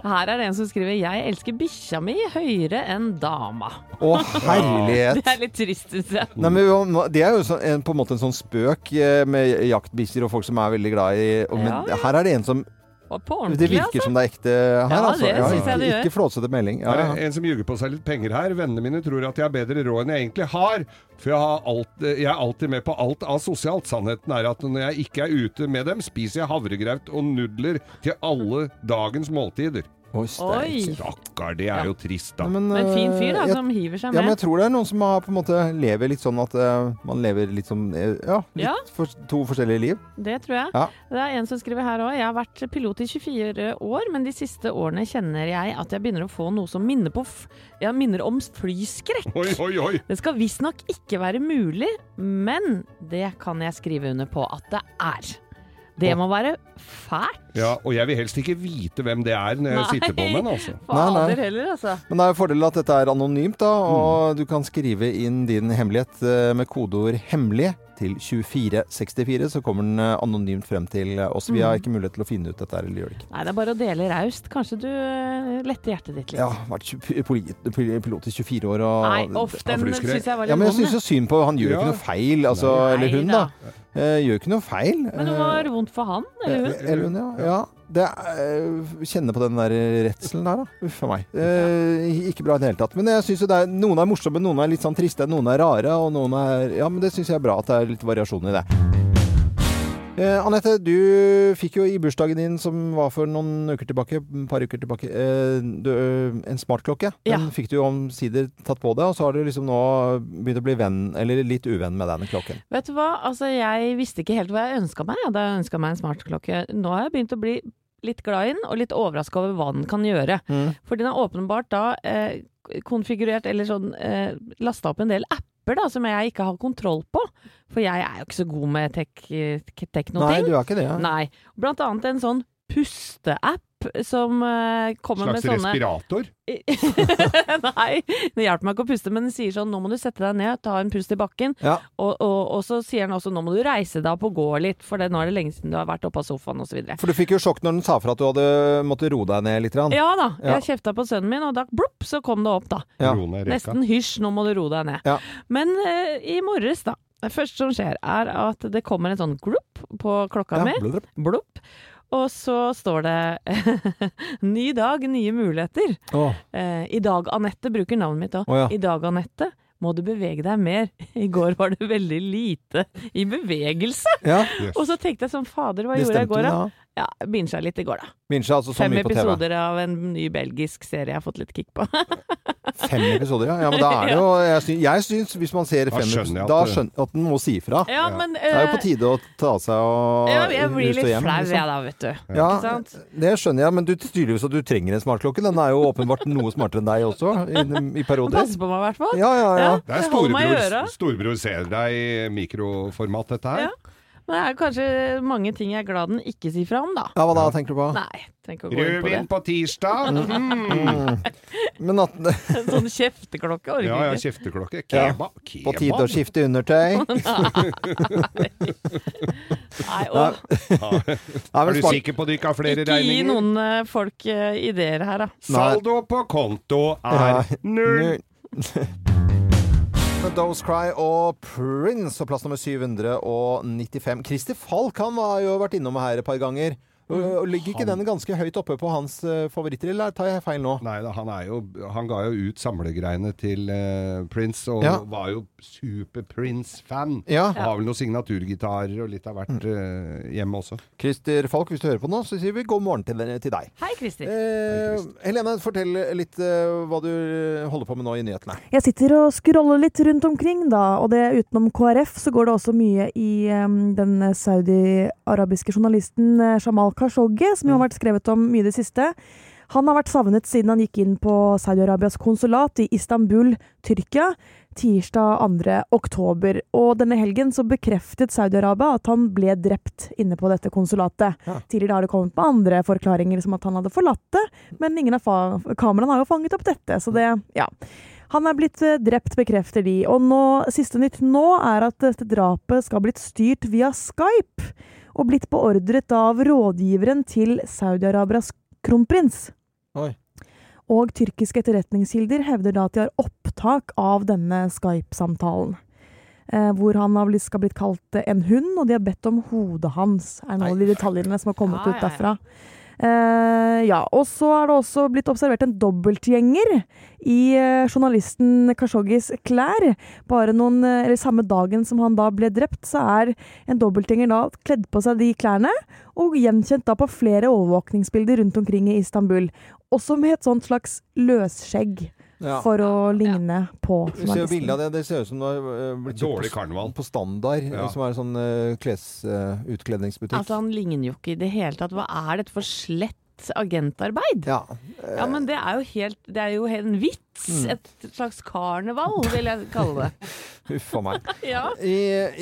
Her er det en som skriver 'Jeg elsker bikkja mi høyere enn dama'. Å, herlighet! Det er litt trist, syns jeg. Nei, men Det er jo så, en, på en måte en sånn spøk eh, med jaktbikkjer og folk som er veldig glad i og, Men Ja. her er det en som Det ordentlig, virker altså. som det er ekte her, Ja, altså. det synes jeg ikke, det gjør. ikke flåsete melding. Ja, ja. en som ljuger på seg litt penger her. Vennene mine tror at jeg har bedre råd enn jeg egentlig har. For jeg, har alt, jeg er alltid med på alt av sosialt. Sannheten er at når jeg ikke er ute med dem, spiser jeg havregraut og nudler til alle dagens måltider. Oi. Oi. Stakkar, det er jo trist, da. Men, Men fin fyr, da, jeg- som hiver seg med. Ja, men jeg tror det er noen som har på en måte lever litt sånn at uh, man lever litt som eh, Ja, litt Ja. For, to forskjellige liv. Det tror jeg. Ja. Det er en som skriver her òg. Jeg har vært pilot i 24 år, men de siste årene kjenner jeg at jeg begynner å få noe som minner, på f ja, minner om flyskrekk. Oi, oi, oi! Det skal visstnok ikke være mulig, men det kan jeg skrive under på at det er. Det må være fælt. Ja, og jeg vil helst ikke vite hvem det er når jeg Nei. sitter på med den, altså. Nei, nei. Heller, altså. Men det er jo fordelen at dette er anonymt, da, Mm. og du kan skrive inn din hemmelighet eh, med kodeord 'hemmelig' til 2464, så kommer den eh, anonymt frem til eh, oss. Vi har Mm. ikke mulighet til å finne ut dette, her, eller gjør det ikke. Nei, det er bare å dele raust. Kanskje du letter hjertet ditt litt. Ja, vært pilot i 24 år og Nei, uff, den syns jeg var Ja, litt men jeg vond. syns jo synd på Han gjør jo Ja. ikke noe feil, altså, Nei eller hun, da. da. Eh, gjør ikke noe feil. Men det var vondt for han, eller hun? Eh, Eller hun, ja. ja. Det er, eh, kjenner på den der redselen der, da. Uff a meg. Eh, ikke bra i det hele tatt. Men jeg synes jo det er, noen er morsomme, noen er litt sånn triste, noen er rare, og noen er Ja, men det syns jeg er bra at det er litt variasjon i det. Eh, Anette, du fikk jo i bursdagen din, som var for noen uker tilbake, par uker tilbake, eh, du, eh, en smartklokke. Den Ja. fikk du omsider tatt på deg, og så har du liksom nå begynt å bli venn, eller litt uvenn med denne klokken. Vet du hva, altså jeg visste ikke helt hva jeg ønska meg da jeg ønska meg en smartklokke. Nå har jeg begynt å bli litt glad i den, og litt overraska over hva den kan gjøre. Mm. For den har åpenbart da eh, konfigurert, eller sånn eh, lasta opp en del apper da, som jeg ikke har kontroll på. For jeg er jo ikke så god med tek Nei, du er ikke det. Ja. Nei. Blant annet en sånn pusteapp som uh, kommer Slags med sånne Slags respirator. Nei, det hjelper meg ikke å puste, men den sier sånn nå må du sette deg ned, ta en pust i bakken. Ja. Og, og, og så sier den også nå må du reise deg opp og gå litt, for det, nå er det lenge siden du har vært oppe av sofaen osv. For du fikk jo sjokk når den sa fra at du hadde måttet roe deg ned litt. Rann. Ja da, Ja. jeg kjefta på sønnen min, og da blopp, så kom det opp, da. Ja. Nesten hysj, nå må du roe deg ned. Ja. Men uh, i morges, da. Det første som skjer, er at det kommer en sånn glupp på klokka Ja, mi. blub. Og så står det 'Ny dag, nye muligheter'. Oh. Eh, I dag, Anette, bruker navnet mitt òg. Oh, ja. I dag, Anette, må du bevege deg mer. I går var det veldig lite i bevegelse. Ja, Yes. Og så tenkte jeg sånn, fader, hva det gjorde jeg i går da? Ja. binsja litt i går, da. Binsja, altså så Fem mye på TV. episoder av en ny belgisk serie jeg har fått litt kick på. Fem episoder, ja. ja men da er det jo Jeg syns, jeg syns hvis man ser fem episoder, da skjønner jeg at den må si ifra. ja, men Det er jo på eh, tide å ta av seg og ja, jeg blir litt hjem, flau, liksom. jeg da, vet du. Ja, Ikke sant? det skjønner jeg, men du tydeligvis at du trenger en smartklokke. Den er jo åpenbart noe smartere enn deg også, i, i perioder. Passe på meg, i hvert fall. Ja, ja, ja. Det er storebror, storebror ser deg i mikroformat, dette her. Ja. Men det er kanskje mange ting jeg er glad den ikke sier fra om, da. Ja, hva da tenker du på? Nei, trenger ikke å gå inn på det. Rødvin på tirsdag. Mm. Mm. Men at sånn kjefteklokke orker Ja, ja, ikke. kjefteklokke. Ja. Kebab. på tide å skifte undertøy. Nei, Nei, Er du smart- sikker på at du ikke har flere ikke gi regninger? noen eh, folk eh, ideer her, da. Saldo på konto er null. Those Cry og Prince og plass nummer 795. Christer Falk han har jo vært innom her et par ganger. Og, Ligger ikke den ganske høyt oppe på hans eh, favoritter, eller tar jeg feil nå? Nei da, han, er jo, han ga jo ut samlegreiene til uh, Prince, og Ja. var jo super-Prince-fan. Ja. Og Har vel noen signaturgitarer og litt av hvert uh, hjemme også. Christer Falk, hvis du hører på nå, så sier vi god morgen til, til deg. Hei, Christer. Eh, Helene, fortell litt uh, hva du holder på med nå i nyhetene. Jeg sitter og scroller litt rundt omkring, da, og det utenom KrF så går det også mye i um, den saudi-arabiske journalisten Jamal Jamal Khashoggi, som jo har vært skrevet om mye i det siste. Han har vært savnet siden han gikk inn på Saudi-Arabias konsulat i Istanbul, Tyrkia, tirsdag 2. oktober. Og denne helgen så bekreftet Saudi-Arabia at han ble drept inne på dette konsulatet. Ja. Tidligere har det kommet med andre forklaringer, som at han hadde forlatt det, men ingen av kameraene har jo fanget opp dette, så det, ja. Han er blitt eh, drept, bekrefter de. Og nå, siste nytt nå er at dette drapet skal ha blitt styrt via Skype, og blitt beordret av rådgiveren til Saudi-Arabias kronprins. Oi. Og tyrkiske etterretningskilder hevder da at de har opptak av denne Skype-samtalen. Eh, hvor han har blitt, skal blitt kalt en hund, og de har bedt om hodet hans. Er noen av de detaljene som har kommet Ja, ut ja, ja. Eh, ja, og så er det også blitt observert en dobbeltgjenger i uh, journalisten Khashoggis klær. Bare noen, uh, eller Samme dagen som han da ble drept, så er en dobbeltgjenger da kledd på seg de klærne, og gjenkjent da på flere overvåkningsbilder rundt omkring i Istanbul. Også med et sånt slags løsskjegg, Ja. for å ligne på Du ser jo bildet av det. Det ser ut som det har eh, blitt Dårlig karneval. på standard, Ja. som er en sånn uh, klesutkledningsbutikk. Altså, han ligner jo ikke i det hele tatt. Hva er dette for slett agentarbeid? ja. Ja, men det er jo helt Det er jo en vits. Mm. Et slags karneval, vil jeg kalle det. Huff a meg. Ja. I,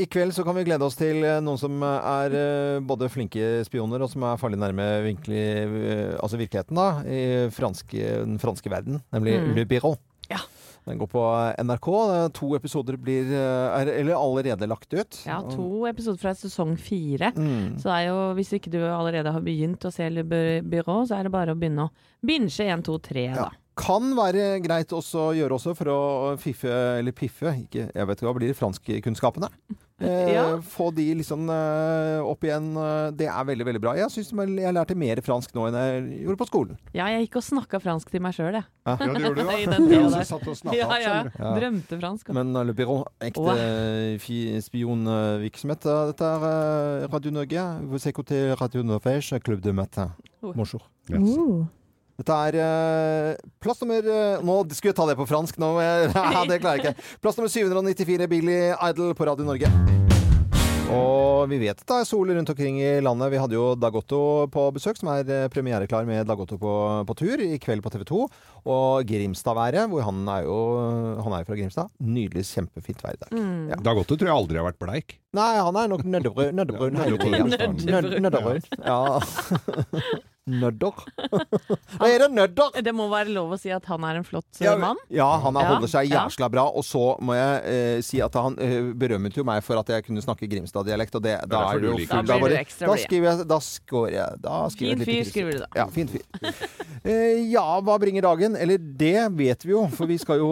I kveld så kan vi glede oss til eh, noen som er eh, både flinke spioner og som er farlig nærme virkelig, eh, altså virkeligheten, da, i franske, den franske verden, nemlig Mm. Le Biro. Den går på NRK. To episoder blir eh, er, eller allerede lagt ut. ja, to episoder fra sesong fire. Mm. Så det er jo, hvis ikke du allerede har begynt å se Le Byrå, så er det bare å begynne å binge 1, 2, 3, da. Ja. Kan være greit også å gjøre også for å fiffe, eller piffe, ikke, jeg vet ikke hva blir det, franskkunnskapene. Eh, Ja. Få de liksom eh, opp igjen. eh, Det er veldig, veldig bra. Jeg syns jeg lærte mer fransk nå enn jeg gjorde på skolen. Ja, jeg gikk og snakka fransk til meg sjøl, jeg. Ja, det gjorde du, I ja. den Jeg tida der. satt og snakket, ja, ja. Ja. Drømte fransk. Men uh, Le Biron, ekte Wow. spionvirksomhet. Uh, dette er Radio Norge. Vous écoutez Radio Norvège, Club de Matin. Bonjour. Bonjour. Uh. Dette er uh, plass nummer uh, Nå skulle jeg ta det på fransk, nå. uh, det klarer jeg ikke. Plass nummer 794, Billy Idol på Radio Norge. Og vi vet at det er sol rundt omkring i landet. Vi hadde jo Dagotto på besøk, som er eh, premiereklar med Dagotto på, på tur i kveld på TV 2. Og Grimstadværet, hvor han er jo Han er fra Grimstad. Nydelig, kjempefint vær dag Mm. Ja. Dagotto tror jeg aldri har vært bleik. Nei, han er nok nøddebrød hele tida. Ja. Nødder. Hva er det nødder? Det må være lov å si at han er en flott eh, Ja, mann. ja, han er, holder seg jæsla bra. Og så må jeg eh, si at han eh, berømmet jo meg for at jeg kunne snakke Grimstad-dialekt. Og det, da derfor er det jo du liker full- Da blir bare- Da skriver jeg Da skår jeg. Da skriver Fin fyr, skriver du da. Ja, fin fyr. Eh, ja, hva bringer dagen? Eller det vet vi jo, for vi skal jo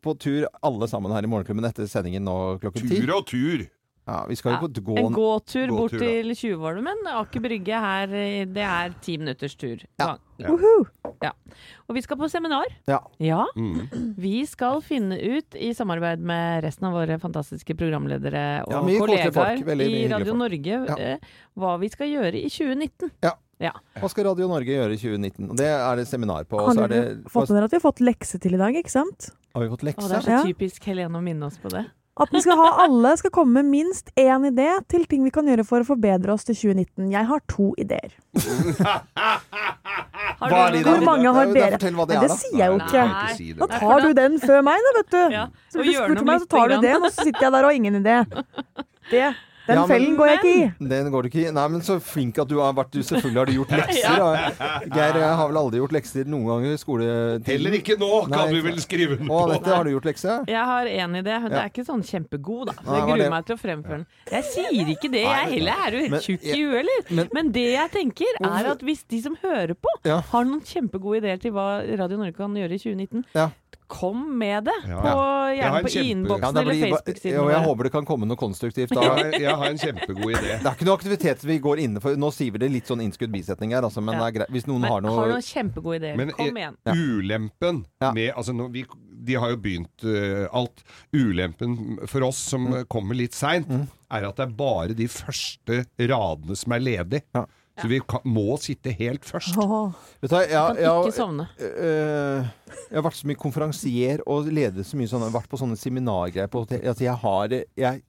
på tur alle sammen her i Morgenklubben etter sendingen nå klokken ti. Tur og tur! Ja, vi skal jo på gå En gåtur bort Gåtur, da. til Tjuvholmen. Aker Brygge her, eh, det er ti minutters tur. Ja. Ja. ja. Og vi skal på seminar. Ja. Ja. Mm. Vi skal finne ut, i samarbeid med resten av våre fantastiske programledere og Ja, kollegaer folk. Veldig i Radio folk. Norge, Ja. eh, hva vi skal gjøre i 2019. Hva skal Radio Norge gjøre i 2019? Det er det seminar på. Har så er dere fått med dere at vi har fått lekse til i dag, ikke sant? Har vi fått Og det er så Ja. typisk Helene å minne oss på det. At vi skal ha alle skal komme med minst én idé til ting vi kan gjøre for å forbedre oss til 2019. Jeg har to ideer. Har Hva er du de da? Hvor mange har dere? Fortell hva det Nei, er, det sier jeg jo ikke. ikke. Da tar du den før meg, da, vet du. Ja. Så hvis du gjør spurte meg, så tar du den, og så sitter jeg der og har ingen idé. Det, den Ja, men- fellen går jeg ikke i. Den går du ikke i. Nei, men så flink at du har vært. Du selvfølgelig har du gjort lekser. da. Geir, jeg har vel aldri gjort lekser noen ganger i skoletiden. Heller ikke nå, kan Nei, du vel skrive den på. på. dette har du gjort lekse? Jeg har én idé. Det er ikke sånn kjempegod, da. Så jeg er det? gruer meg til å fremføre den. Jeg sier ikke det, jeg heller. Er du helt tjukk i huet, eller? men- Men det jeg tenker, er at hvis de som hører på, Ja. har noen kjempegode ideer til hva Radio Norge kan gjøre i 2019, Ja. Kom med det. Ja, På, ja. Gjerne på kjempe- innboksen Ja, eller Facebook-siden ja, jeg håper det kan komme noe konstruktivt. Da. Jeg, jeg har en kjempegod idé. Det er ikke noe aktivitet vi går inne for. Nå sier vi det litt sånn innskudd bisetning her, altså, men Ja. det er greit. Hvis noen Men har har noen kjempegode ideer. Men Kom igjen. Men Ulempen Ja. med altså nå, vi, De har jo begynt uh, alt. Ulempen for oss som Mm. eh, kommer litt seint, er at det er bare de første radene som er ledige. Så vi kan, må sitte helt først. Oh, Vet du, jeg, jeg, Kan jeg, ikke jeg, sovne. øh, jeg har vært så mye konferansier og ledet så mye sånn, vært på sånne seminargreier på hotell. Altså, jeg har jeg,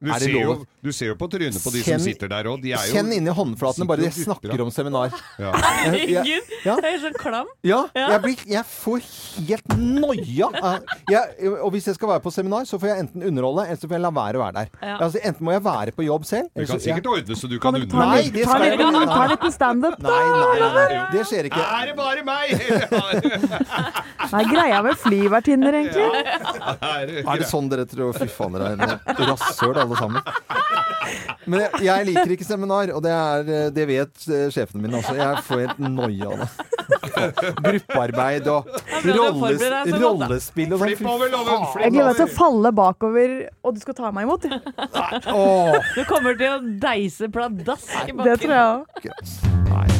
Du Er det ser, jo, lov? du ser jo på trynet på de Kjenn- som sitter der òg. De er jo Kjenn inni håndflatene bare de snakker om seminar. ja. Jeg, jeg, Herregud, ja. det er så klam. Ja, jeg, blir, jeg får helt noia. Jeg, og hvis jeg skal være på seminar, så får jeg enten underholde, eller så får jeg la være å være der. Ja. Altså, enten må jeg være på jobb selv Du kan sikkert ordne så du Kan kan underholde. ta Nei, det ta skal jeg ikke. ta litt på standup, da? nei, nei, nei, det skjer ikke. Er det bare meg?! Hva er greia med flyvertinner, egentlig? Er det- Er det sånn dere tror? Fy faen, dere er rasshøl alle sammen. Men jeg, jeg liker ikke seminar, og det, er, det vet eh, sjefene mine også. Jeg får helt noia av det. Gruppearbeid og rolles, rollespill og sånn. Jeg gleder meg til å falle bakover, og du skal ta meg imot. Du kommer til å deise pladask i Det tror jeg òg.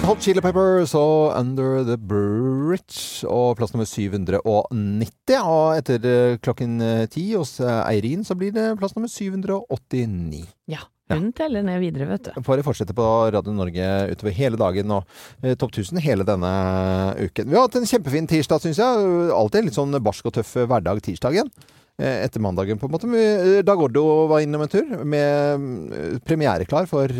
Hot Chili Peppers og Under the Bridge og plass nummer 790. Og etter eh, klokken eh, ti hos eh, Eirin så blir det plass nummer 789. Ja, hun teller ned videre, vet du. Bare fortsette på Radio Norge utover hele dagen og eh, Topp 1000 hele denne uken. Vi har hatt en kjempefin tirsdag, syns jeg. Alltid litt sånn barsk og tøff hverdag tirsdagen. Eh, Etter mandagen, på en måte. Eh, Dag Oddo var innom en tur med eh, premiereklar for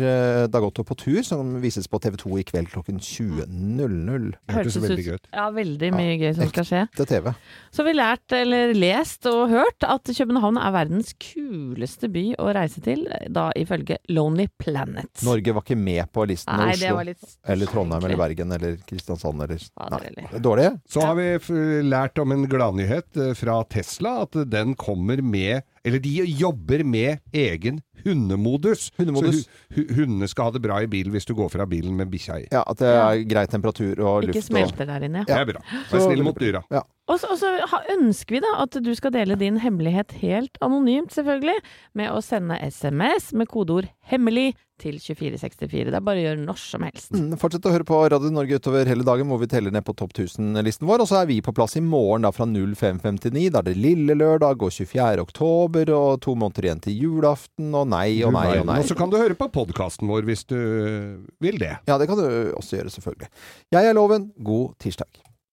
Dag Otto på tur, som vises på TV 2 i kveld klokken 20.00. Det hørtes veldig gøy ut. Ja, veldig mye gøy som skal skje. Er TV. Så har vi lært, eller lest og hørt, at København er verdens kuleste by å reise til, da ifølge Lonely Planet. Norge var ikke med på listen Nei, med Oslo. litt Eller Trondheim eller. Bergen eller Kristiansand eller Nei. Dårlig? Så har vi lært om en gladnyhet fra Tesla, at den kommer med Eller de jobber med egen hundemodus. Hundemodus. Så hu hu hundene skal ha det bra i bilen hvis du går fra bilen med bikkja i. Ja, At det er grei temperatur og luft. Ikke smelter der inne. Det er bra. Vær snill mot dyra. Ja. Og så, og så ønsker vi da at du skal dele din hemmelighet helt anonymt, selvfølgelig, med å sende SMS med kodeord 'hemmelig' til 2464. Det er bare å gjøre når som helst. Mm, Fortsett å høre på Radio Norge utover hele dagen, hvor vi teller ned på topp 1000-listen vår. Og så er vi på plass i morgen da fra 05.59. Da er det lille lørdag og 24. oktober og to måneder igjen til julaften. Og nei og nei og nei. Og så kan du høre på podkasten vår hvis du vil det. Ja, det kan du også gjøre, selvfølgelig. Jeg er Loven. God tirsdag.